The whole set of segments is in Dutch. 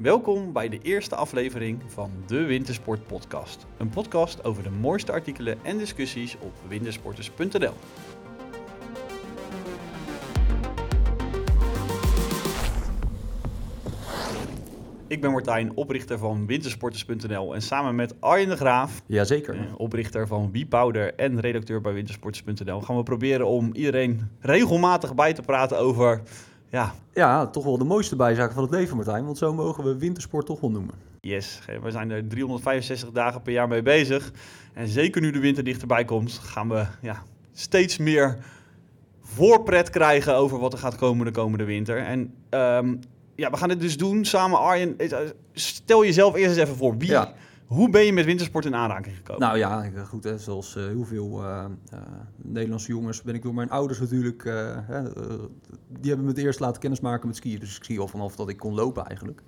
Welkom bij de eerste aflevering van de Wintersport Podcast. Een podcast over de mooiste artikelen en discussies op wintersporters.nl. Ik ben Martijn, oprichter van wintersporters.nl en samen met Arjen de Graaf, Jazeker. eh, oprichter van WePowder en redacteur bij wintersporters.nl, gaan we proberen om iedereen regelmatig bij te praten over ja, Ja, toch wel de mooiste bijzaak van het leven, Martijn. Want zo mogen we wintersport toch wel noemen. Yes, we zijn er 365 dagen per jaar mee bezig. En zeker nu de winter dichterbij komt, gaan we ja, steeds meer voorpret krijgen over wat er gaat komen de komende winter. En ehm, ja, we gaan dit dus doen samen, Arjen. eh, Stel jezelf eerst eens even voor. Wie, Ja. Hoe ben je met wintersport in aanraking gekomen? Nou ja, ik- goed, hè, zoals eh, heel veel eh, eh, Nederlandse jongens ben ik door mijn ouders natuurlijk... eh, eh, die hebben me het eerst laten kennismaken met skiën. Dus ik ski al vanaf dat ik kon lopen eigenlijk.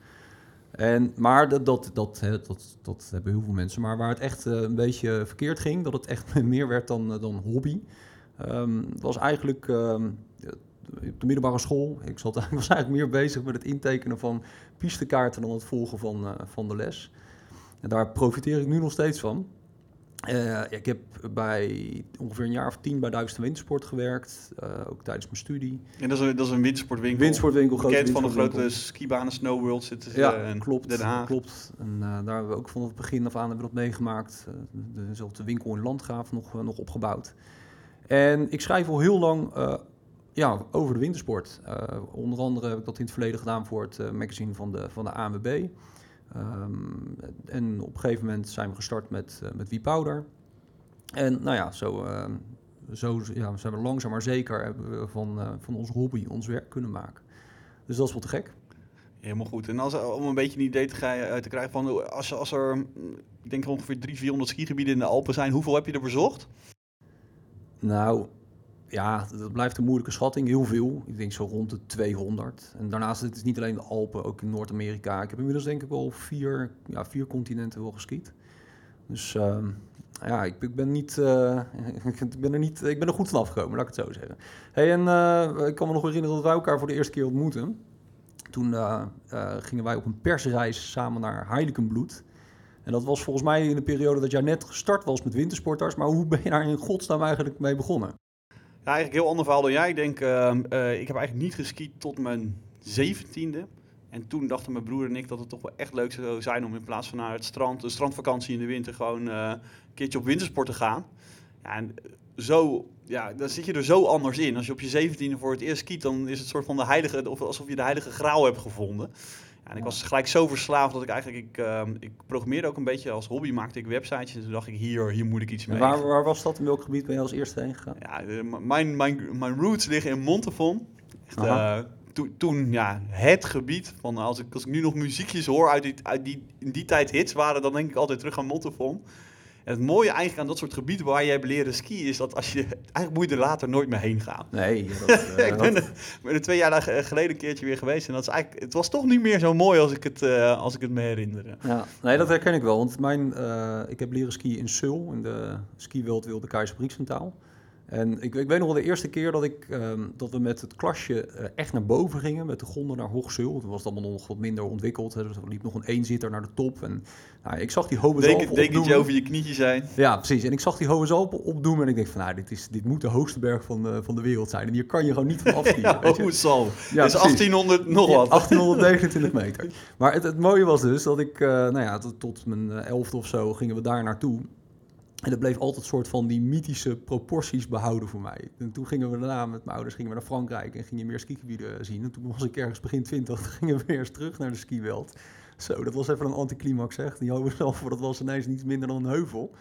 En, maar dat, dat, dat, hè, dat, dat hebben heel veel mensen. Maar waar het echt eh, een beetje verkeerd ging, dat het echt meer werd dan, eh, dan hobby... ehm, was eigenlijk ehm, op de middelbare school. Ik zat, was eigenlijk meer bezig met het intekenen van pistekaarten dan het volgen van, eh, van de les. En daar profiteer ik nu nog steeds van. Eh, ik heb bij ongeveer een jaar of tien bij Duitsland Wintersport gewerkt, eh, ook tijdens mijn studie. en dat, is een, dat is een wintersportwinkel. Wintersportwinkel, grote Bekend van de grote skibanen Snow World zitten ze Ja, in klopt. Den Haag. klopt. En eh, daar hebben we ook vanaf het begin af aan hebben we dat meegemaakt. De, dezelfde winkel in Landgraaf nog, eh, nog opgebouwd. En ik schrijf al heel lang eh, ja, over de wintersport. Eh, onder andere heb ik dat in het verleden gedaan voor het eh, magazine van de, van de ANWB. Ehm, en op een gegeven moment zijn we gestart met, uh, met WePowder. En nou ja, zo, uh, zo ja, zijn we langzaam maar zeker van, uh, van onze hobby ons werk kunnen maken. Dus dat is wel te gek. Helemaal goed. En als, om een beetje een idee te, te krijgen van als, als er, ik denk ongeveer 300, 400 skigebieden in de Alpen zijn, hoeveel heb je er bezocht? Nou, ja, dat blijft een moeilijke schatting. Heel veel. Ik denk zo rond de 200. En daarnaast het is niet alleen de Alpen, ook in Noord-Amerika. Ik heb inmiddels denk ik wel vier, ja, vier continenten wel geskiet. Dus uh, ja, ik, ik, ben niet, uh, ik ben er niet, ik ben er goed van afgekomen, laat ik het zo zeggen. Hey, en uh, ik kan me nog herinneren dat wij elkaar voor de eerste keer ontmoeten. Toen uh, gingen wij op een persreis samen naar Heiligenbloed. En dat was volgens mij in de periode dat jij net gestart was met wintersporters. Maar hoe ben je daar in godsnaam eigenlijk mee begonnen? Ja, eigenlijk heel ander verhaal dan jij. Ik denk, uh, uh, ik heb eigenlijk niet geskiet tot mijn zeventiende. En toen dachten mijn broer en ik dat het toch wel echt leuk zou zijn om in plaats van naar het strand, een strandvakantie in de winter, gewoon uh, een keertje op wintersport te gaan. Ja, en zo, ja, dan zit je er zo anders in. Als je op je zeventiende voor het eerst skiet, dan is het soort van de heilige, of alsof je de heilige graal hebt gevonden. En ik was gelijk zo verslaafd dat ik eigenlijk, ik, uh, ik programmeerde ook een beetje als hobby, maakte ik websites. En toen dacht ik, hier, hier moet ik iets mee. En waar, waar was dat? In welk gebied ben je als eerste heen gegaan? Ja, de, mijn, mijn, mijn roots liggen in Montafon. Echt, uh, to, toen, ja, het gebied van, als ik, als ik nu nog muziekjes hoor uit die, uit die, in die tijd hits waren, dan denk ik altijd terug aan Montafon. En het mooie eigenlijk aan dat soort gebieden waar je hebt leren skiën is dat als je eigenlijk moet je er later nooit meer heen gaan. Nee, dat, uh, ik ben er, ben er, twee jaar geleden een keertje weer geweest en dat is eigenlijk, het was toch niet meer zo mooi als ik het, uh, als ik het me herinner. Ja, nee, dat herken ik wel, want mijn, uh, ik heb leren skiën in Seoul, in de skiwereld Wilde Keizer En ik, ik, weet nog wel de eerste keer dat, ik, um, dat we met het klasje uh, echt naar boven gingen, met de gondel naar Hoogzeul. Toen was het allemaal nog wat minder ontwikkeld. Hè, dus er liep nog een eenzitter naar de top. En nou, ik zag die Hobezalpen Dekentje over je knietje zijn. Ja, precies. En ik zag die Hobezalpen opdoemen en ik denk van, nou, dit, is, dit moet de hoogste berg van de, van de wereld zijn. En hier kan je gewoon niet van afskiën. ja, Hobezalpen. Ja, dus 1800 nog wat. 1829 meter. Maar het, het, mooie was dus dat ik, uh, nou ja, tot, tot mijn elfde of zo gingen we daar naartoe. En dat bleef altijd soort van die mythische proporties behouden voor mij. En toen gingen we daarna met mijn ouders gingen we naar Frankrijk en gingen meer skigebieden zien. En toen was ik ergens begin 20, gingen we weer terug naar de skiweld. Zo, dat was even een anticlimax zeg. Die houden zelf voor dat was ineens niets minder dan een heuvel.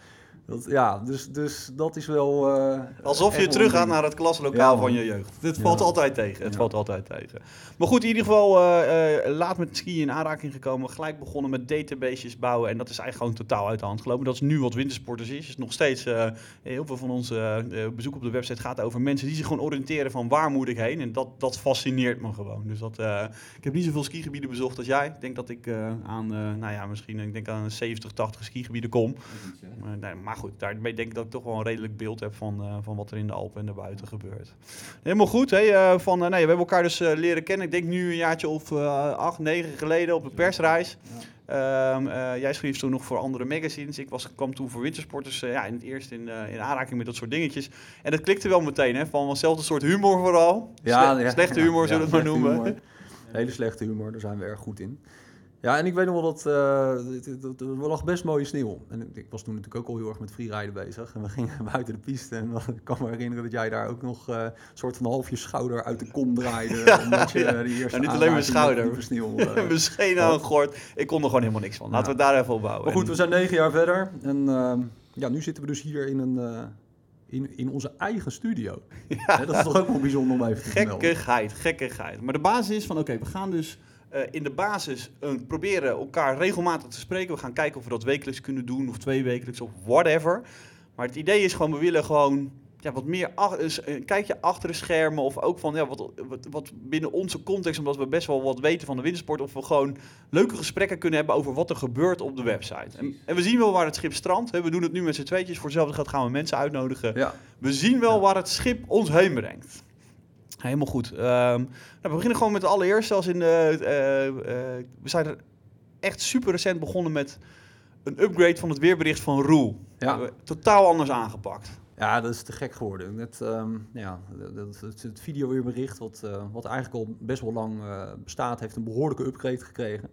Dat, ja, dus, dus dat is wel... Uh, Alsof je terug gaat naar het klaslokaal ja, van je jeugd. Dit valt altijd tegen. Het ja. valt altijd tegen. Maar goed, in ieder geval uh, uh, laat met skiën in aanraking gekomen. Gelijk begonnen met databases bouwen. En dat is eigenlijk gewoon totaal uit de hand gelopen. Dat is nu wat wintersporters is. is nog steeds, eh, heel veel van onze bezoek op de website gaat over mensen die zich gewoon oriënteren van waar moet ik heen. En dat, dat fascineert me gewoon. Dus dat, ik heb niet zoveel skigebieden bezocht als jij. Ik denk dat ik aan, nou ja, misschien ik denk aan 70, 80 skigebieden kom. Maar, nee, maar maar goed, daarmee denk ik dat ik toch wel een redelijk beeld heb van, eh, van wat er in de Alpen en daarbuiten gebeurt. Helemaal goed. Hè? eh, van, eh, nee, we hebben elkaar dus leren kennen. Ik denk nu een jaartje of eh, acht, negen geleden op een persreis. Ehm, eh, jij schreef toen nog voor andere magazines. Ik was, kwam toen voor wintersporters ja, in het eerst in, eh, in aanraking met dat soort dingetjes. En dat klikte wel meteen, hè? van hetzelfde soort humor vooral. Sle- slechte humor, zullen we het maar noemen. humor. Hele slechte humor, daar zijn we erg goed in. Ja, en ik weet nog wel dat het- er lag best mooie sneeuw. En ik was toen natuurlijk ook al heel erg met freeriden bezig. En we gingen buiten de piste. En dan- ik kan me herinneren dat jij daar ook nog eh, een soort van half je schouder uit de kom draaide. Ja, omdat je ja. eh, die eerste niet alleen mijn schouder. sneeuw... aan een gort. Ik kon er gewoon helemaal niks van. Laten we het daar even op bouwen. Maar goed, we zijn negen jaar verder. En ehm, ja, nu zitten we dus hier in, een, in, in onze eigen studio. Dat is toch ook wel bijzonder om even te. Gekkigheid, gekkigheid. Maar de basis is van, oké, we gaan dus eh, in de basis eh, proberen elkaar regelmatig te spreken. We gaan kijken of we dat wekelijks kunnen doen, of twee wekelijks, of whatever. Maar het idee is gewoon, we willen gewoon ja, wat meer een kijkje achter de schermen. Of ook van ja, wat, wat, wat binnen onze context, omdat we best wel wat weten van de wintersport. Of we gewoon leuke gesprekken kunnen hebben over wat er gebeurt op de website. En, en we zien wel waar het schip strandt. hè. We doen het nu met z'n tweetjes. Voor hetzelfde geld gaan we mensen uitnodigen. Ja, We zien wel waar het schip ons heen brengt. Helemaal goed. Ehm, nou, we beginnen gewoon met de allereerste. Als in de, eh, eh, we zijn er echt super recent begonnen met een upgrade van het weerbericht van Roel. Ja. Totaal anders aangepakt. ja, dat is te gek geworden. Het, ehm, ja, dat- het, het videoweerbericht, wat, eh, wat eigenlijk al best wel lang bestaat, heeft een behoorlijke upgrade gekregen.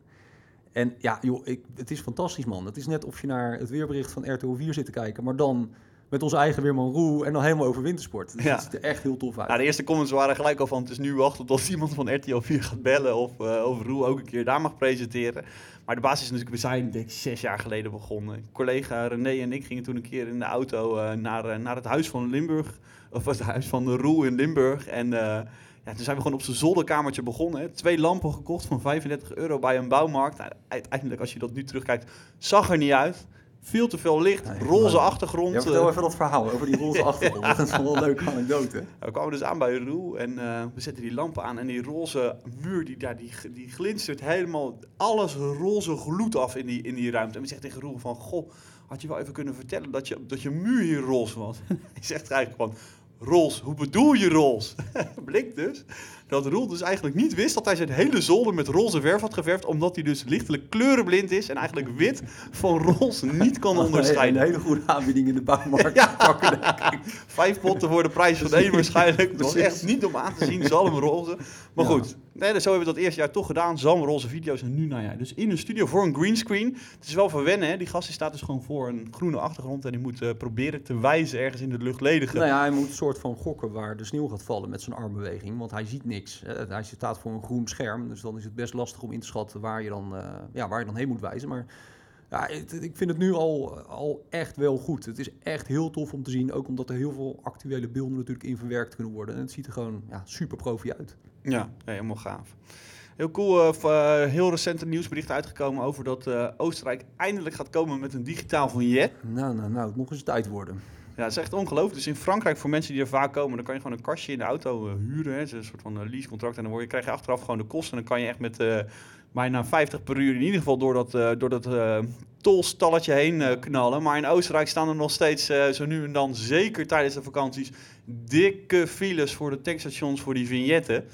En ja, joh, ik, het is fantastisch, man. Het is net of je naar het weerbericht van RTO 4 zit te kijken, maar dan met onze eigen Weerman Roel en dan helemaal over wintersport. Dus Ja. Het ziet er echt heel tof uit. De eerste comments waren gelijk al van het is nu wachten tot iemand van RTL 4 gaat bellen of, eh of Roel ook een keer daar mag presenteren. Maar de basis is natuurlijk, we zijn denk ik zes jaar geleden begonnen. Collega René en ik gingen toen een keer in de auto eh, naar, eh, naar het huis van Limburg, of het huis van de Roel in Limburg. En ja, toen zijn we gewoon op zijn zolderkamertje begonnen. Hè. Twee lampen gekocht van 35 euro bij een bouwmarkt. Nou, uiteindelijk, als je dat nu terugkijkt, zag er niet uit. Veel te veel licht, Nee, roze maar- achtergrond. Ja, vertel eh, even dat verhaal over die roze achtergrond. Dat is wel een leuke anekdote. We kwamen dus aan bij Roel en eh, we zetten die lampen aan en die roze muur die daar die, die glinstert helemaal alles roze gloed af in die, in die ruimte. En we zeggen tegen Roel van, goh, had je wel even kunnen vertellen dat je, dat je muur hier roze was? Hij zegt eigenlijk van, roze, hoe bedoel je roze? Blijkt dus dat Roel dus eigenlijk niet wist dat hij zijn hele zolder met roze verf had geverfd, omdat hij dus lichtelijk kleurenblind is en eigenlijk wit van roze niet kan onderscheiden. Een hele goede aanbieding in de bouwmarkt. Ja. pakken. Vijf potten voor de prijs van één waarschijnlijk. Dat Precies. echt niet om aan te zien, zalmroze. Maar Ja. goed, nee, dus zo hebben we dat eerste jaar toch gedaan. Zalmroze video's en nu, nou ja, dus in een studio voor een greenscreen. Het is wel verwennen, hè. Die gast die staat dus gewoon voor een groene achtergrond en die moet eh, proberen te wijzen ergens in de luchtledige. Nou ja, hij moet een soort van gokken waar de sneeuw gaat vallen met zijn armbeweging. Want hij ziet niks. Hè. Hij staat voor een groen scherm. Dus dan is het best lastig om in te schatten waar je dan, eh, ja, waar je dan heen moet wijzen. Maar ja, ik vind het nu al, al echt wel goed. Het is echt heel tof om te zien. Ook omdat er heel veel actuele beelden natuurlijk in verwerkt kunnen worden. En het ziet er gewoon ja, super profi uit. Ja, helemaal gaaf. Heel cool, eh, eh, heel recent een nieuwsbericht uitgekomen over dat Oostenrijk eindelijk gaat komen met een digitaal vignet. Nou, nou, nou, het moet eens tijd worden. Ja, dat is echt ongelooflijk. Dus in Frankrijk, voor mensen die er vaak komen, dan kan je gewoon een kastje in de auto eh, huren. Hè. Het een soort van eh, leasecontract. En dan word je, krijg je achteraf gewoon de kosten. En dan kan je echt met eh, bijna 50 per uur in ieder geval door dat, door dat tolstalletje heen knallen. Maar in Oostenrijk staan er nog steeds zo nu en dan, zeker tijdens de vakanties, dikke files voor de tankstations voor die vignetten.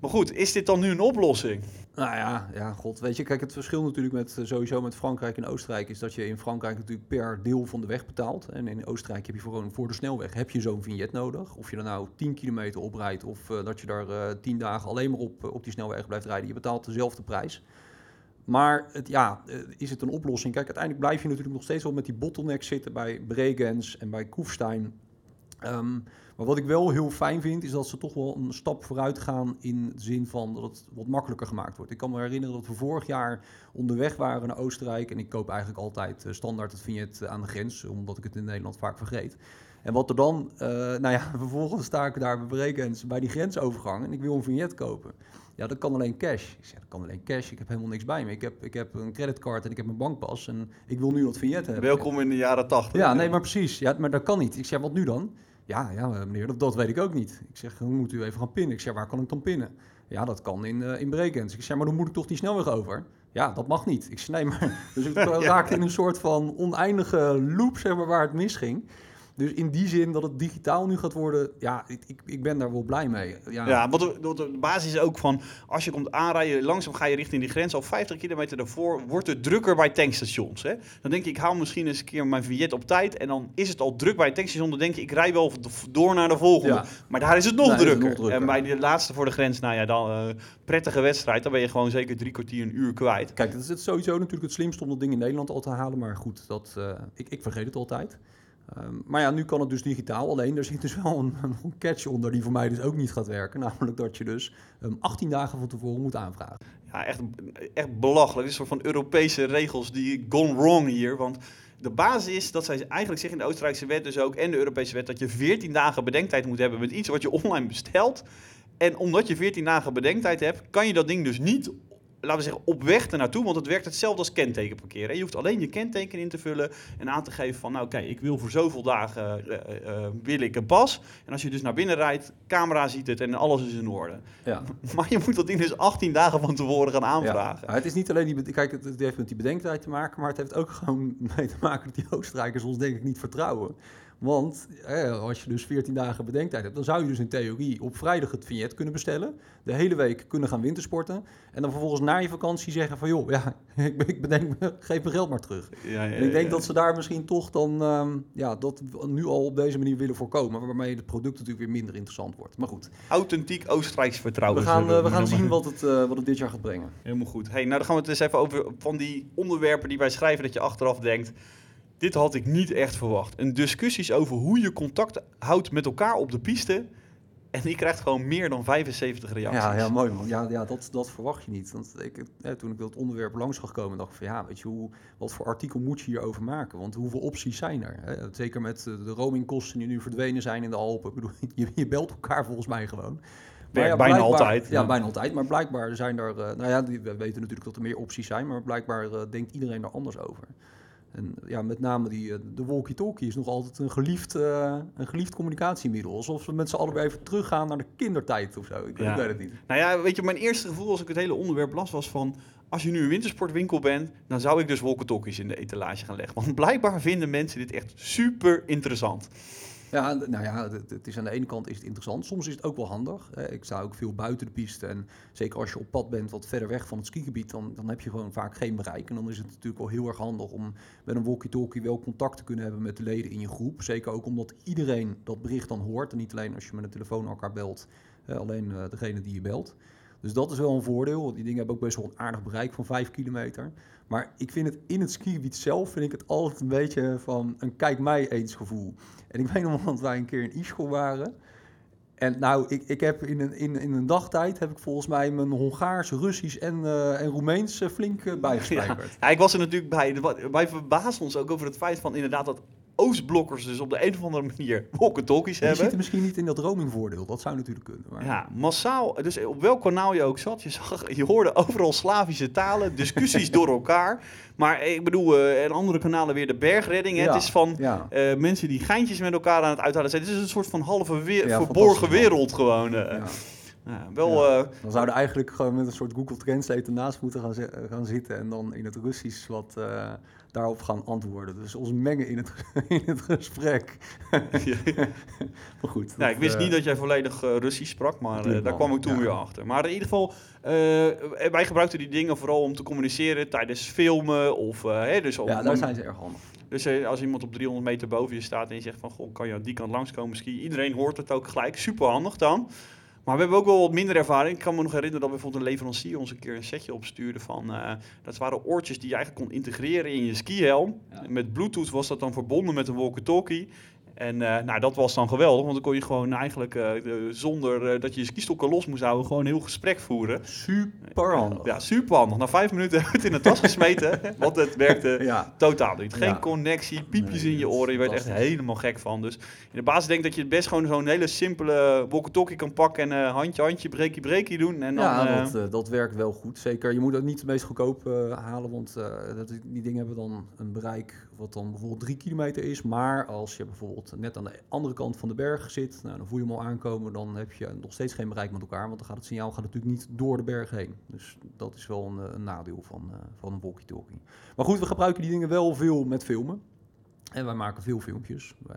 Maar goed, is dit dan nu een oplossing? Nou ja, ja, god. Weet je, kijk, het verschil natuurlijk met eh, sowieso met Frankrijk en Oostenrijk is dat je in Frankrijk natuurlijk per deel van de weg betaalt. En in Oostenrijk heb je gewoon voor de snelweg heb je zo'n vignet nodig. Of je er nou 10 kilometer op rijdt of eh, dat je daar eh 10 dagen alleen maar op, op die snelweg blijft rijden. Je betaalt dezelfde prijs. Maar het, ja, is het een oplossing? Kijk, uiteindelijk blijf je natuurlijk nog steeds wel met die bottlenecks zitten bij Bregenz en bij Kufstein. Ehm, maar wat ik wel heel fijn vind, is dat ze toch wel een stap vooruit gaan in de zin van dat het wat makkelijker gemaakt wordt. Ik kan me herinneren dat we vorig jaar onderweg waren naar Oostenrijk. En ik koop eigenlijk altijd eh, standaard het vignet aan de grens, omdat ik het in Nederland vaak vergeet. En wat er dan, eh, nou ja, vervolgens sta ik daar bij Bregenz bij die grensovergang en ik wil een vignet kopen. Ja, dat kan alleen cash. Ik zeg, dat kan alleen cash. Ik heb helemaal niks bij me. Ik heb, ik heb een creditcard en ik heb mijn bankpas en ik wil nu dat vignet hebben. Welkom in de jaren 80. Ja, nee, maar precies. Ja, maar dat kan niet. Ik zeg, wat nu dan? Ja, ja meneer, dat, dat weet ik ook niet. Ik zeg, hoe moet u even gaan pinnen? Ik zeg, waar kan ik dan pinnen? Ja, dat kan in, eh in Bregenz. Ik zeg, maar dan moet ik toch die snelweg over? Ja, dat mag niet. Ik nee, maar... Dus ik raakte in een soort van oneindige loop, zeg maar, waar het misging. Dus in die zin dat het digitaal nu gaat worden, ja, ik, ik, ben daar wel blij mee. Ja, Ja, wat de, wat de basis is ook van, als je komt aanrijden, langzaam ga je richting die grens, al 50 kilometer daarvoor wordt het drukker bij tankstations. Hè? Dan denk je, ik haal misschien eens een keer mijn vignet op tijd en dan is het al druk bij het tankstation, dan denk je, ik rij wel door naar de volgende. Ja. Maar daar is het nog, Daar is het drukker. nog drukker. En bij de laatste voor de grens, nou ja, dan eh, prettige wedstrijd, dan ben je gewoon zeker drie kwartier, een uur kwijt. Kijk, dat is het sowieso natuurlijk het slimste om dat ding in Nederland al te halen. Maar goed, dat, eh, ik, ik vergeet het altijd. Ehm, maar ja, nu kan het dus digitaal. Alleen er zit dus wel een, een catch onder die voor mij dus ook niet gaat werken. Namelijk dat je dus ehm, 18 dagen van tevoren moet aanvragen. Ja, echt, echt belachelijk. Een soort van Europese regels die gone wrong hier. Want de basis is dat zij eigenlijk zeggen in de Oostenrijkse wet dus ook en de Europese wet dat je 14 dagen bedenktijd moet hebben met iets wat je online bestelt. En omdat je 14 dagen bedenktijd hebt, kan je dat ding dus niet, laten we zeggen, op weg ernaartoe. Want het werkt hetzelfde als kenteken parkeren. Je hoeft alleen je kenteken in te vullen en aan te geven van, nou kijk, ik wil voor zoveel dagen eh, eh, wil ik een pas. En als je dus naar binnen rijdt, camera ziet het en alles is in orde. Ja. Maar je moet dat ding dus 18 dagen van tevoren gaan aanvragen. Ja, het is niet alleen die, kijk, het, het heeft met die bedenktijd te maken, maar het heeft ook gewoon mee te maken dat die Oostenrijkers ons denk ik niet vertrouwen. Want eh, als je dus 14 dagen bedenktijd hebt, dan zou je dus in theorie op vrijdag het vignet kunnen bestellen, de hele week kunnen gaan wintersporten en dan vervolgens na je vakantie zeggen van joh, ja, ik, ik bedenk me, geef mijn geld maar terug. Ja, ja, En ik denk ja. dat ze daar misschien toch dan ehm, ja, dat nu al op deze manier willen voorkomen, waarmee het product natuurlijk weer minder interessant wordt. Maar goed, Authentiek Oostenrijks vertrouwen. we gaan, eh, we gaan zien wat het, eh, wat het dit jaar gaat brengen. Helemaal goed. Hey, nou dan gaan we het eens even over van die onderwerpen die wij schrijven dat je achteraf denkt. Dit had ik niet echt verwacht. Een discussies over hoe je contact houdt met elkaar op de piste. En die krijgt gewoon meer dan 75 reacties. Ja, ja, mooi man. Ja, ja dat, dat verwacht je niet. Want ik, eh, toen ik dat onderwerp langs zag komen, dacht ik van ja, weet je, hoe, wat voor artikel moet je hierover maken? Want hoeveel opties zijn er? Hè? Zeker met eh, de roamingkosten die nu verdwenen zijn in de Alpen. Ik bedoel, je, je belt elkaar volgens mij gewoon. Maar Ja, bijna altijd, Ja, ja. bijna altijd. Maar blijkbaar zijn er, eh, nou ja, die- we weten natuurlijk dat er meer opties zijn, maar blijkbaar denkt iedereen er anders over. En ja, met name die, eh, de walkie-talkie is nog altijd een geliefd, eh, een geliefd communicatiemiddel. Alsof we met z'n allen weer even teruggaan naar de kindertijd of zo. Ik, Ja. weet het niet. Nou ja, weet je, mijn eerste gevoel als ik het hele onderwerp las was van... Als je nu een wintersportwinkel bent, dan zou ik dus walkie-talkies in de etalage gaan leggen. Want blijkbaar vinden mensen dit echt super interessant. Ja, nou ja, het, is aan de ene kant is het interessant. Soms is het ook wel handig. Ik sta ook veel buiten de piste. En zeker als je op pad bent wat verder weg van het skigebied, dan, dan heb je gewoon vaak geen bereik. En dan is het natuurlijk wel heel erg handig om met een walkie-talkie wel contact te kunnen hebben met de leden in je groep. Zeker ook omdat iedereen dat bericht dan hoort. En niet alleen als je met een telefoon elkaar belt, alleen eh, degene die je belt. Dus dat is wel een voordeel. want Die dingen hebben ook best wel een aardig bereik van 5 kilometer. Maar ik vind het in het skigebied zelf vind ik het altijd een beetje van een kijk mij eens gevoel. En ik weet nog dat wij een keer in Ischgl waren. En nou, ik, ik heb in een, in, in een dagtijd heb ik volgens mij mijn Hongaars, Russisch en, eh en Roemeens flink eh, Ja. ja, ik was er natuurlijk bij. Wij verbazen ons ook over het feit van inderdaad dat Oostblokkers dus op de een of andere manier walkie-talkies hebben. er misschien niet in dat roamingvoordeel. Dat zou natuurlijk kunnen. Maar... Ja, massaal. Dus op welk kanaal je ook zat, je, zag, je hoorde overal Slavische talen, discussies door elkaar. Maar ik bedoel, eh, en andere kanalen weer de bergredding. Ja, Het is van ja. eh, mensen die geintjes met elkaar aan het uithalen zijn. Het is een soort van halve weer, Ja, verborgen wereld gewoon. eh. Ja. Wel, Ja. Dan zouden eigenlijk gewoon met een soort Google Translate ernaast moeten gaan, gaan zitten en dan in het Russisch wat daarop gaan antwoorden. Dus ons mengen in het, in het gesprek. maar goed. Nou, ik wist eh, niet dat jij volledig eh, Russisch sprak, maar eh, daar kwam ik toen ja. weer achter. Maar in ieder geval, eh, wij gebruikten die dingen vooral om te communiceren tijdens filmen of... eh, hè, dus, om- Ja, daar zijn ze erg handig. dus eh, als iemand op 300 meter boven je staat en je zegt van... Goh, kan je aan die kant langskomen skiën? Iedereen hoort het ook gelijk. Super handig dan. Maar we hebben ook wel wat minder ervaring. Ik kan me nog herinneren dat bijvoorbeeld een leverancier ons een keer een setje opstuurde van... eh, dat waren oortjes die je eigenlijk kon integreren in je skihelm. Ja. Met bluetooth was dat dan verbonden met een walkie-talkie. En eh, nou, dat was dan geweldig, want dan kon je gewoon eigenlijk eh, de- zonder eh, dat je je skistokken los moest houden, gewoon een heel gesprek voeren. Super handig. Ja, super handig. Na vijf minuten heb ik het in de tas gesmeten, want het werkte Ja. totaal niet. Geen Ja. connectie, piepjes Nee, in je oren, je werd echt helemaal gek van. Dus in de basis denk ik dat je het best gewoon zo'n hele simpele walkie-talkie kan pakken en handje, handje, breekie, breekie doen. En dan, ja, dat, dat werkt wel goed. Zeker, je moet ook niet het meest goedkoop halen, want die dingen hebben dan een bereik wat dan bijvoorbeeld drie kilometer is. Maar als je bijvoorbeeld net aan de andere kant van de berg zit, nou, dan voel je hem al aankomen. Dan heb je nog steeds geen bereik met elkaar, want dan gaat het signaal gaat natuurlijk niet door de berg heen. Dus dat is wel een, een nadeel van, uh, van een walkie-talkie. Maar goed, we gebruiken die dingen wel veel met filmen. En wij maken veel filmpjes. Wij,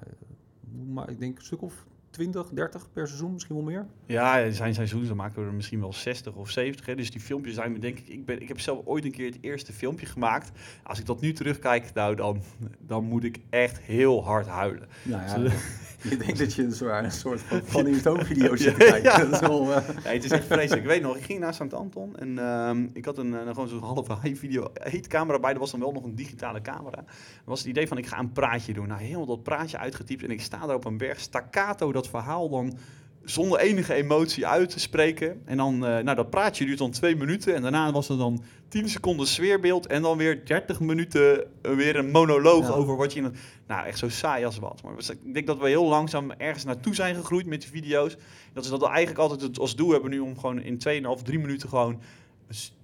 maar ik denk een stuk of 20, 30 per seizoen, misschien wel meer? Ja, zijn seizoenen dan maken we er misschien wel 60 of 70. Hè. Dus die filmpjes zijn me denk ik, ik, ben, ik heb zelf ooit een keer het eerste filmpje gemaakt. Als ik dat nu terugkijk, nou dan, dan moet ik echt heel hard huilen. Nou ja, je denkt dat je een soort, een soort van funny video zit te kijken. Ja. Dat is wel, uh... ja, het is echt vreselijk. Ik weet nog, ik ging naar St. Anton en uh, ik had een, een gewoon zo'n halve high video heet camera bij. Er was dan wel nog een digitale camera. Dat was het idee van ik ga een praatje doen. Nou, helemaal dat praatje uitgetypt en ik sta daar op een berg staccato dat verhaal dan zonder enige emotie uit te spreken. En dan, uh, nou dat praatje duurt dan twee minuten. En daarna was er dan 10 seconden sfeerbeeld. En dan weer 30 minuten weer een monoloog over wat je... Nou, echt zo saai als wat. Maar ik denk dat we heel langzaam ergens naartoe zijn gegroeid met die video's. Dat is dat we eigenlijk altijd het als doel hebben nu om gewoon in 2,5, 3 minuten gewoon...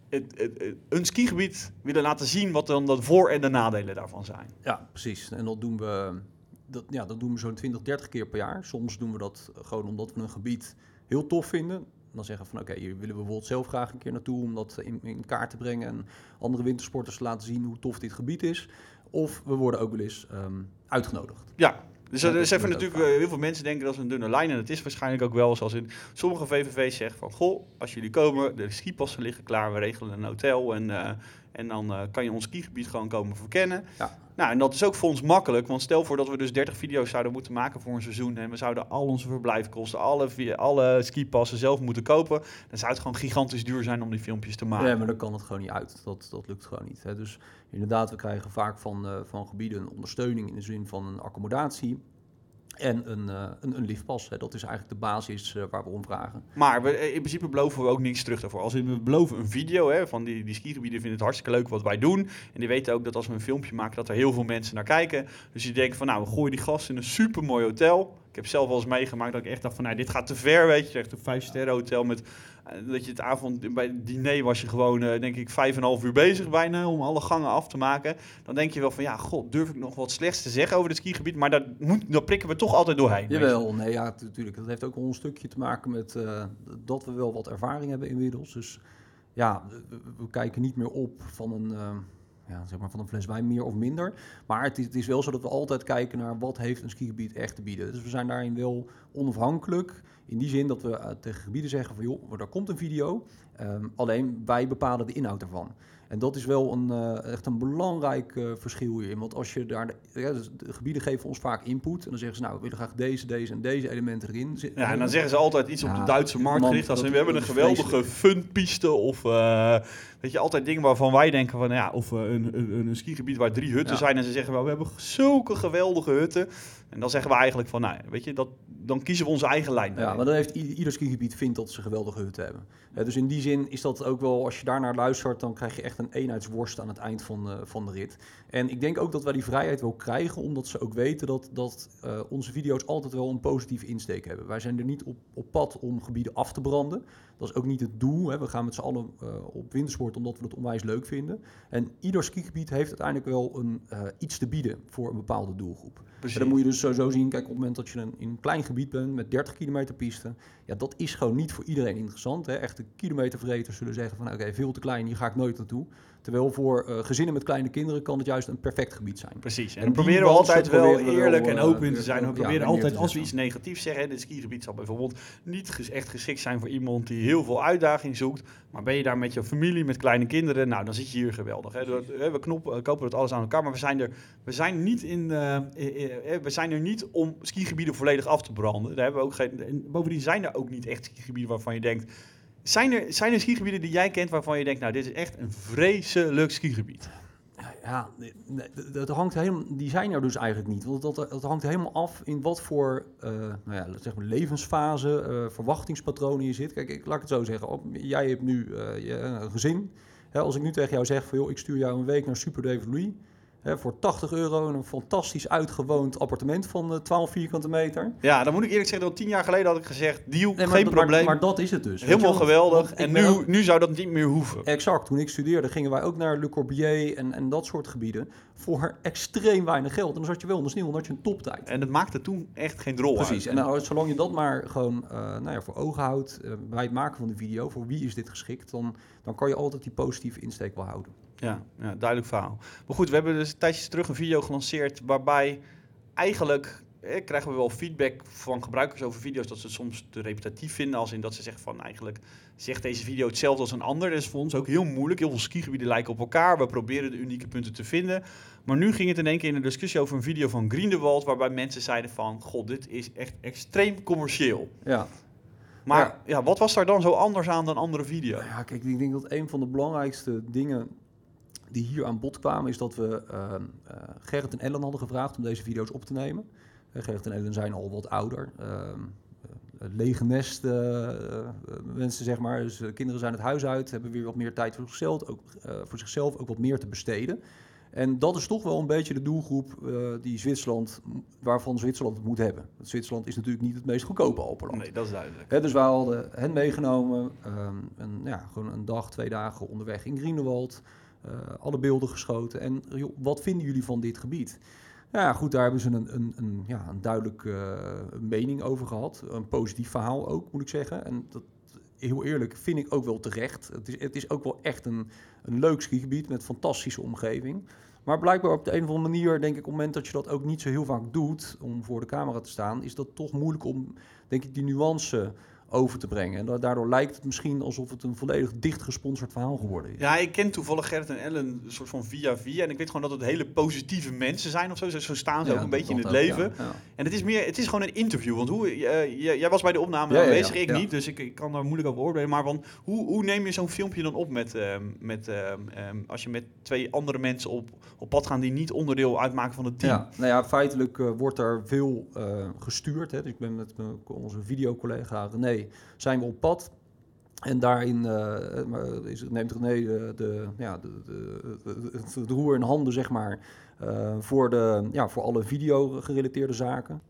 Het, het, een skigebied willen laten zien wat dan de voor- en de nadelen daarvan zijn. Ja, precies. En dat doen we dat, ja, dat doen we zo'n 20, 30 keer per jaar. Soms doen we dat gewoon omdat we een gebied heel tof vinden. Dan zeggen we van oké, hier willen we bijvoorbeeld zelf graag een keer naartoe om dat in, in kaart te brengen en andere wintersporters te laten zien hoe tof dit gebied is. Of we worden ook wel eens um, uitgenodigd. Ja, dus er even natuurlijk, heel veel mensen denken dat is een dunne lijn. En het is waarschijnlijk ook wel zoals in sommige VVV's zeggen van... Goh, als jullie komen, de skipassen liggen klaar, we regelen een hotel. En, uh, en dan uh, kan je ons skigebied gewoon komen verkennen. Ja. Nou, en dat is ook voor ons makkelijk. Want stel voor dat we dus 30 video's zouden moeten maken voor een seizoen. En we zouden al onze verblijfkosten, alle, alle skipassen zelf moeten kopen. Dan zou het gewoon gigantisch duur zijn om die filmpjes te maken. Ja, maar dan kan het gewoon niet uit. Dat, dat lukt gewoon niet. Hè. Dus inderdaad, we krijgen vaak van, uh, van gebieden ondersteuning in de zin van een accommodatie. En een, uh, een, een liftpas. Hè. Dat is eigenlijk de basis uh, waar we om vragen. Maar we, in principe beloven we ook niets terug daarvoor. Als we beloven een video hè, van die, die skigebieden vinden het hartstikke leuk wat wij doen. En die weten ook dat als we een filmpje maken dat er heel veel mensen naar kijken. Dus die denken van nou, we gooien die gasten in een super mooi hotel. Ik heb zelf wel eens meegemaakt dat ik echt dacht van nou, dit gaat te ver, weet je. Echt een vijf sterren hotel met dat je het avond bij het diner was je gewoon, uh, denk ik, vijf en een half uur bezig bijna om alle gangen af te maken. Dan denk je wel van, ja, god, durf ik nog wat slechts te zeggen over het skigebied? Maar dat, moet, prikken we toch altijd doorheen. Jawel, nee, ja, natuurlijk. Dat heeft ook wel een stukje te maken met uh, dat we wel wat ervaring hebben inmiddels. Dus ja, we, kijken niet meer op van een... ja, zeg maar van een fles wijn meer of minder. Maar het is, het is, wel zo dat we altijd kijken naar wat heeft een skigebied echt te bieden. Dus we zijn daarin wel onafhankelijk. In die zin dat we uh, tegen gebieden zeggen van joh, er komt een video. Um, alleen wij bepalen de inhoud ervan. En dat is wel een, uh, echt een belangrijk uh, verschil hierin. Want als je daar. Ja, dus de gebieden geven ons vaak input. En dan zeggen ze, nou, we willen graag deze, deze en deze elementen erin. Ja, en dan zeggen ze altijd iets ja, op de Duitse markt gericht. Als we hebben een geweldige funpiste. Of uh, weet je, altijd dingen waarvan wij denken van ja, of een, een, een skigebied waar drie hutten ja. zijn. En ze zeggen wel, we hebben zulke geweldige hutten. En dan zeggen we eigenlijk van, nou, weet je, dat, dan kiezen we onze eigen lijn. Ja, maar dan heeft ieder skigebied vindt dat ze geweldige hutten hebben. Ja, dus in die zin is dat ook wel, als je daarnaar luistert, dan krijg je echt een eenheidsworst aan het eind van, uh, van de rit. En ik denk ook dat wij die vrijheid wel krijgen, omdat ze ook weten dat, dat uh, onze video's altijd wel een positieve insteek hebben. Wij zijn er niet op, op pad om gebieden af te branden. Dat is ook niet het doel. Hè. We gaan met z'n allen uh, op wintersport omdat we het onwijs leuk vinden. En ieder skigebied heeft uiteindelijk wel een, iets te bieden voor een bepaalde doelgroep. En dan moet je dus sowieso zien, kijk, op het moment dat je een, in een klein gebied bent met 30 kilometer piste, ja, dat is gewoon niet voor iedereen interessant. Hè. Echte kilometervreters zullen zeggen van, oké, veel te klein, hier ga ik nooit naartoe. Terwijl voor uh, gezinnen met kleine kinderen kan het juist een perfect gebied zijn. Precies. En, en dan proberen we altijd wel eerlijk en open uh, te zijn. We proberen altijd, als we iets negatiefs zeggen, dit skigebied zal bijvoorbeeld niet echt geschikt zijn voor iemand die heel veel uitdaging zoekt. Maar ben je daar met je familie, met kleine kinderen, nou, dan zit je hier geweldig. Hè. We knoppen, kopen het alles aan elkaar, maar we zijn er, we zijn niet in, uh, we zijn er niet om skigebieden volledig af te branden. Daar hebben we ook geen, bovendien zijn er ook niet echt skigebieden waarvan je denkt, zijn er, zijn er skigebieden die jij kent waarvan je denkt, nou, dit is echt een vreselijk skigebied? Ja, dat hangt helemaal, die zijn er dus eigenlijk niet. Want dat, hangt helemaal af in wat voor uh, nou ja, zeg maar levensfase, uh, verwachtingspatronen je zit. Kijk, ik, laat ik het zo zeggen. Op, jij hebt nu uh, je, een gezin. Hè, als ik nu tegen jou zeg van, joh, ik stuur jou een week naar Super. Hè, voor 80 euro een fantastisch uitgewoond appartement van eh, 12 vierkante meter. Ja, dan moet ik eerlijk zeggen dat tien jaar geleden had ik gezegd, deal, Nee, maar geen dat- probleem. Maar, maar dat is het dus. Helemaal geweldig. En nu, ook- nu zou dat niet meer hoeven. Exact. Toen ik studeerde gingen wij ook naar Le Corbusier en, en dat soort gebieden. Voor extreem weinig geld. En dan zat je wel in de sneeuw, dan had je een toptijd. En het maakte toen echt geen drol Precies. uit. En nou, zolang je dat maar gewoon eh, nou ja, voor ogen houdt eh, bij het maken van de video, voor wie is dit geschikt, dan, dan kan je altijd die positieve insteek wel houden. Ja, ja, duidelijk verhaal. Maar goed, we hebben dus een tijdje terug een video gelanceerd waarbij eigenlijk eh, krijgen we wel feedback van gebruikers over video's dat ze het soms te repetitief vinden. Als in dat ze zeggen van eigenlijk zegt deze video hetzelfde als een ander. Dat is voor ons ook heel moeilijk. Heel veel skigebieden lijken op elkaar. We proberen de unieke punten te vinden. Maar nu ging het in één keer in een discussie over een video van Griendewald waarbij mensen zeiden van god, dit is echt extreem commercieel. Ja. Maar Ja. ja. wat was daar dan zo anders aan dan andere video's? Ja, kijk, ik denk dat een van de belangrijkste dingen die hier aan bod kwamen, is dat we eh, Gerrit en Ellen hadden gevraagd om deze video's op te nemen. Eh, Gerrit en Ellen zijn al wat ouder. ehm, eh, lege nest mensen, zeg maar. Dus kinderen zijn het huis uit, hebben weer wat meer tijd voor zichzelf, ook, voor zichzelf ook wat meer te besteden. En dat is toch wel een beetje de doelgroep die Zwitserland, waarvan Zwitserland het moet hebben. Want Zwitserland is natuurlijk niet het meest goedkope Alpenland. Nee, dat is duidelijk. Dus wij hadden hen meegenomen, ehm, een, ja, gewoon een dag, twee dagen onderweg in Grienewald. Eh, alle beelden geschoten. En wat vinden jullie van dit gebied? Ja, goed, daar hebben ze een, een, een, ja, een duidelijk eh, mening over gehad. Een positief verhaal ook, moet ik zeggen. En dat, heel eerlijk, vind ik ook wel terecht. Het is, het is ook wel echt een, een leuk skigebied met fantastische omgeving. Maar blijkbaar op de een of andere manier, denk ik, op het moment dat je dat ook niet zo heel vaak doet om voor de camera te staan, is dat toch moeilijk om, denk ik, die nuance over te brengen. En da- daardoor lijkt het misschien alsof het een volledig dicht gesponsord verhaal geworden is. Ja, ik ken toevallig Gerrit en Ellen een soort van via via. En ik weet gewoon dat het hele positieve mensen zijn of zo. Zo- staan ze Ja, ook een beetje in het ook, leven. ja, ja. En het is meer, het is gewoon een interview. Want hoe, eh, jij- was bij de opname aanwezig, ik niet. Dus ik, ik kan daar moeilijk over oordelen. Maar van, hoe, hoe neem je zo'n filmpje dan op met, ehm, met ehm, ehm, als je met twee andere mensen op, op pad gaat die niet onderdeel uitmaken van het team? Ja, nou ja, feitelijk eh, wordt er veel eh, gestuurd. Hè. Dus ik ben met onze videocollega René zijn we op pad. En daarin eh, maar is, neemt René de, de, ja, de, de, de- roer in handen, zeg maar, eh, voor, de, ja, voor alle video-gerelateerde zaken.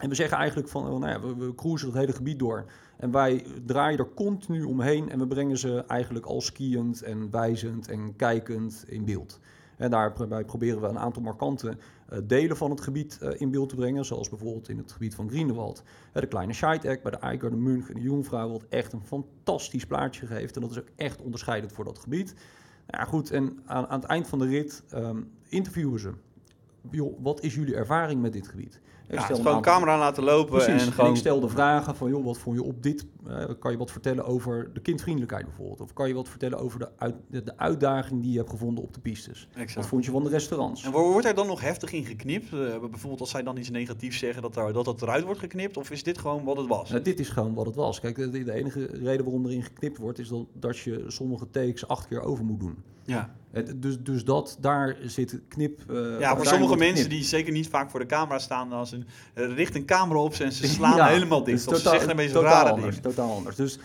En we zeggen eigenlijk van, nou ja, we, we cruisen het hele gebied door. En wij draaien er continu omheen en we brengen ze eigenlijk al skiënd en wijzend en kijkend in beeld. En daarbij proberen we een aantal markante eh, delen van het gebied eh, in beeld te brengen. Zoals bijvoorbeeld in het gebied van Grienewald. Eh, de kleine Scheidegg bij de Eiger, de Munch en de Jungfrau. Wat echt een fantastisch plaatje geeft. En dat is ook echt onderscheidend voor dat gebied. Nou ja, goed. En aan, aan het eind van de rit ehm, interviewen ze. Joh, wat is jullie ervaring met dit gebied? Ik Ja, stel gewoon aantal- camera laten lopen Precies. en En, gewoon... ik stel de vragen van, joh, wat vond je op dit... eh, kan je wat vertellen over de kindvriendelijkheid bijvoorbeeld? Of kan je wat vertellen over de, uit, de, uitdaging die je hebt gevonden op de pistes? Wat Exact. vond je van de restaurants? En wo- wordt er dan nog heftig in geknipt? Eh, bijvoorbeeld als zij dan iets negatiefs zeggen, dat, daar, dat dat eruit wordt geknipt? Of is dit gewoon wat het was? Nou, dit is gewoon wat het was. Kijk, de, de enige reden waarom erin geknipt wordt, is dat, dat je sommige takes acht keer over moet doen. Ja, dus, dus dat, daar zit knip... eh, ja voor sommige mensen die zeker niet vaak voor de camera staan, als een, richt een camera op ze en ze slaan Ja, helemaal dicht. dus of ze zeggen meest totaal rare dingen. Totaal anders. Dus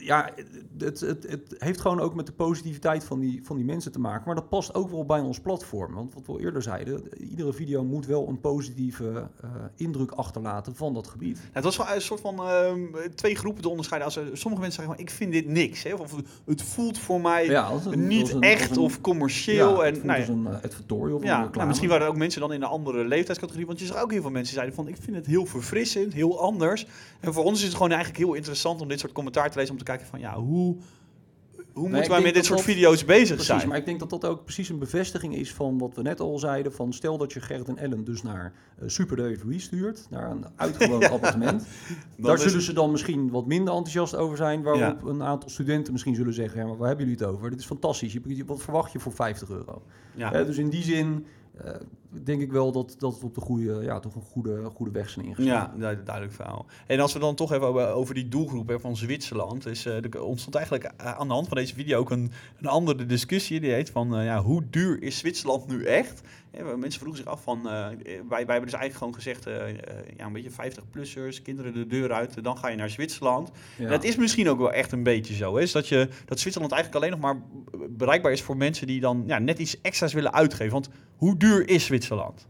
ja, het, het, het heeft gewoon ook met de positiviteit van die, van die mensen te maken. Maar dat past ook wel bij ons platform. Want wat we al eerder zeiden, iedere video moet wel een positieve eh, indruk achterlaten van dat gebied. Het was wel een soort van ehm, twee groepen te onderscheiden. Als er, sommige mensen zeggen van, ik vind dit niks. Hè? Of het voelt voor mij Ja, als een- niet een- echt een- of commercieel. Ja, en, het nou, ja, een uh, advertorial of ja, nou, misschien waren er ook mensen dan in een andere leeftijdscategorie. Want je zag ook heel veel mensen zeiden van, ik vind het heel verfrissend, heel anders. En voor ons is het gewoon eigenlijk heel interessant om dit soort commentaar te lezen. Om te kijken van, ja, hoe, hoe ik moeten wij met dit soort dat- video's bezig Precies, zijn? maar ik denk dat dat ook precies een bevestiging is van wat we net al zeiden. Van stel dat je Gerrit en Ellen dus naar uh, Super Dave stuurt, naar een uitgewoond appartement. Daar zullen ze dan misschien wat minder enthousiast over zijn. Waarop Ja. een aantal studenten misschien zullen zeggen, ja, maar waar hebben jullie het over? Dit is fantastisch. Je, je- wat verwacht je voor 50 euro? Ja. Eh, dus in die zin eh, denk ik wel dat, dat we op de goede, ja, toch een goede, goede weg zijn ingeslagen. Ja, du- duidelijk verhaal. En als we dan toch even over, die doelgroep hè, van Zwitserland. Is, eh, er ontstond eigenlijk eh, aan de hand van deze video ook een, een andere discussie. Die heet van, ja, hoe duur is Zwitserland nu echt? mensen vroegen zich af van, wij, wij hebben dus eigenlijk gewoon gezegd, ja, een beetje 50-plussers, kinderen de deur uit, dan ga je naar Zwitserland. Ja. Dat is misschien ook wel echt een beetje zo, hè, is dat, je, dat Zwitserland eigenlijk alleen nog maar bereikbaar is voor mensen die dan ja, net iets extra's willen uitgeven. Want hoe duur is Zwitserland?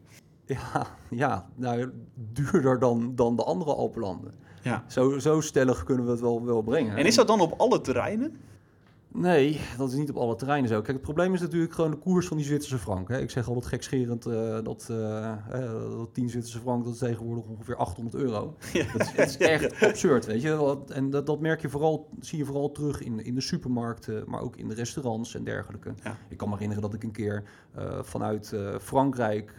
Ja, ja nou, duurder dan, dan de andere Alpenlanden. Ja. Zo, zo stellig kunnen we het wel, wel brengen. En is dat dan op alle terreinen? Nee, dat is niet op alle terreinen zo. Kijk, het probleem is natuurlijk gewoon de koers van die Zwitserse frank. Hè. Ik zeg altijd gekscherend uh, dat, uh, uh, dat 10 Zwitserse frank, dat is tegenwoordig ongeveer 800 euro. Ja. Dat, is, dat, is echt absurd, weet je. En dat, dat merk je vooral, zie je vooral terug in, in de supermarkten, maar ook in de restaurants en dergelijke. Ja. Ik kan me herinneren dat ik een keer vanuit Frankrijk,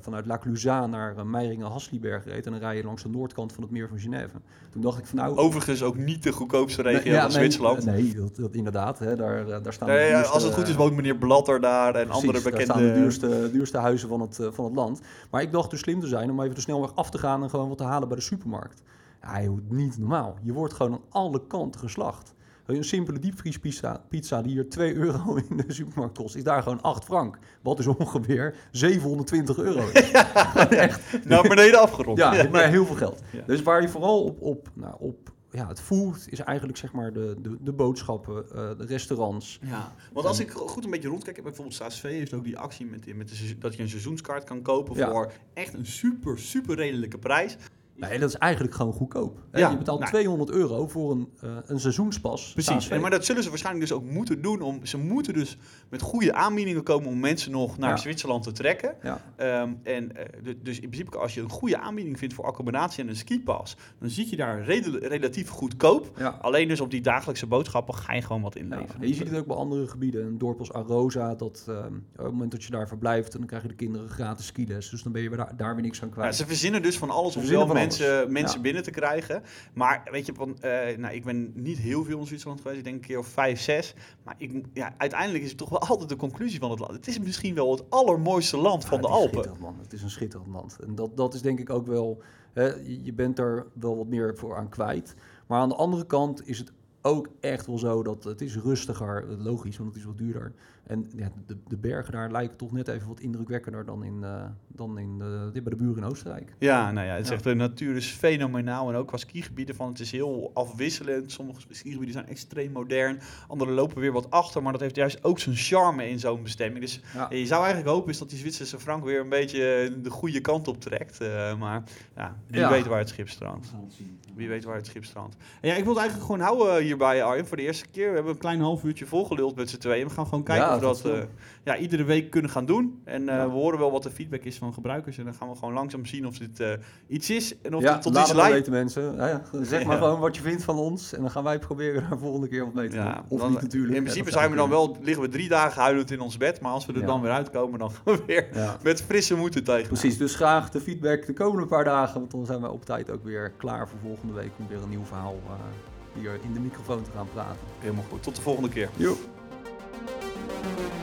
vanuit La Clusaz naar Meiringen-Hasliberg reed. En dan rij je langs de noordkant van het meer van Genève. Toen dacht ik van nou... Overigens ook niet de goedkoopste regio ja, van Zwitserland. Nee, nee dat, dat inderdaad. Hè, daar, daar staan nee, de duurste, als het goed is woont meneer Blatter daar en precies, andere bekende... Daar staan de duurste, duurste huizen van het, van het land. Maar ik dacht dus slim te zijn om even de snelweg af te gaan en gewoon wat te halen bij de supermarkt. Ja, joh, niet normaal. Je wordt gewoon aan alle kanten geslacht. Een simpele diepvriespizza pizza die hier 2 euro in de supermarkt kost, is daar gewoon 8 frank. Wat is ongeveer 720 euro. Ja, echt. Naar beneden afgerond. Ja, maar heel veel geld. Ja. Dus waar je vooral op, op, nou, op ja, het food is eigenlijk zeg maar de, de, de boodschappen, uh, de restaurants. Ja, want als ik goed een beetje rondkijk, bijvoorbeeld SASV heeft ook die actie met, met de, dat je een seizoenskaart kan kopen ja. voor echt een super, super redelijke prijs. Nee, dat is eigenlijk gewoon goedkoop. Ja, je betaalt nou, 200 euro voor een, uh, een seizoenspas. Precies, en, maar dat zullen ze waarschijnlijk dus ook moeten doen. Om, ze moeten dus met goede aanbiedingen komen om mensen nog naar ja. Zwitserland te trekken. Ja. Um, en uh, dus in principe, als je een goede aanbieding vindt voor accommodatie en een skipas, dan zzie je daar redel, relatief goedkoop. Alleen dus op die dagelijkse boodschappen ga je gewoon wat inleveren. Ja. je ziet het ook bij andere gebieden. Een dorp als Arosa, dat uh, op het moment dat je daar verblijft, dan krijgen de kinderen gratis skiles. Dus dan ben je daar, daar weer niks aan kwijt. ze verzinnen dus van alles om zelf mensen, mensen ja. binnen te krijgen. Maar weet je, van, uh, nou, ik ben niet heel veel in Zwitserland geweest. Ik denk een keer of vijf, zes. Maar ik, ja, uiteindelijk is het toch wel altijd de conclusie van het land. Het is misschien wel het allermooiste land van ja, de Alpen. Man. Het is een schitterend land. En dat, dat is denk ik ook wel... Hè, je bent er wel wat meer voor aan kwijt. Maar aan de andere kant is het ook echt wel zo dat het is rustiger, logisch, want het is wat duurder. En ja, de, de bergen daar lijken toch net even wat indrukwekkender dan, in, uh, dan in de, bij de buren in Oostenrijk. Ja, nou ja, het is ja. echt, de natuur is fenomenaal. En ook qua skigebieden van, het is heel afwisselend. Sommige skigebieden zijn extreem modern. Andere lopen weer wat achter. Maar dat heeft juist ook zijn charme in zo'n bestemming. Dus ja. je zou eigenlijk hopen is dat die Zwitserse frank weer een beetje de goede kant op trekt. Uh, maar ja, wie Ja. weet waar het schip strandt. Wie weet waar het schip strandt. En ja, ik wil het eigenlijk gewoon houden hierbij, Arjen, voor de eerste keer. We hebben een klein half uurtje volgeluld met z'n tweeën. We gaan gewoon kijken Of we dat dat eh, ja, iedere week kunnen gaan doen. En eh, we horen wel wat de feedback is van gebruikers. En dan gaan we gewoon langzaam zien of dit eh, iets is. En of ja, het tot laat iets leidt. weten mensen. Ja, ja. Zeg maar gewoon wat je vindt van ons. En dan gaan wij proberen daar volgende keer wat mee te doen. Of dan- niet natuurlijk. In principe dat zijn we dan wel, liggen we drie dagen huilend in ons bed. Maar als we er dan weer uitkomen, dan gaan we weer met frisse moed tegen. Precies, dus graag de feedback de komende paar dagen. Want dan zijn wij op tijd ook weer klaar voor volgende week om weer een nieuw verhaal hier in de microfoon te gaan praten. Helemaal goed. Tot de volgende keer. Joep. Bye.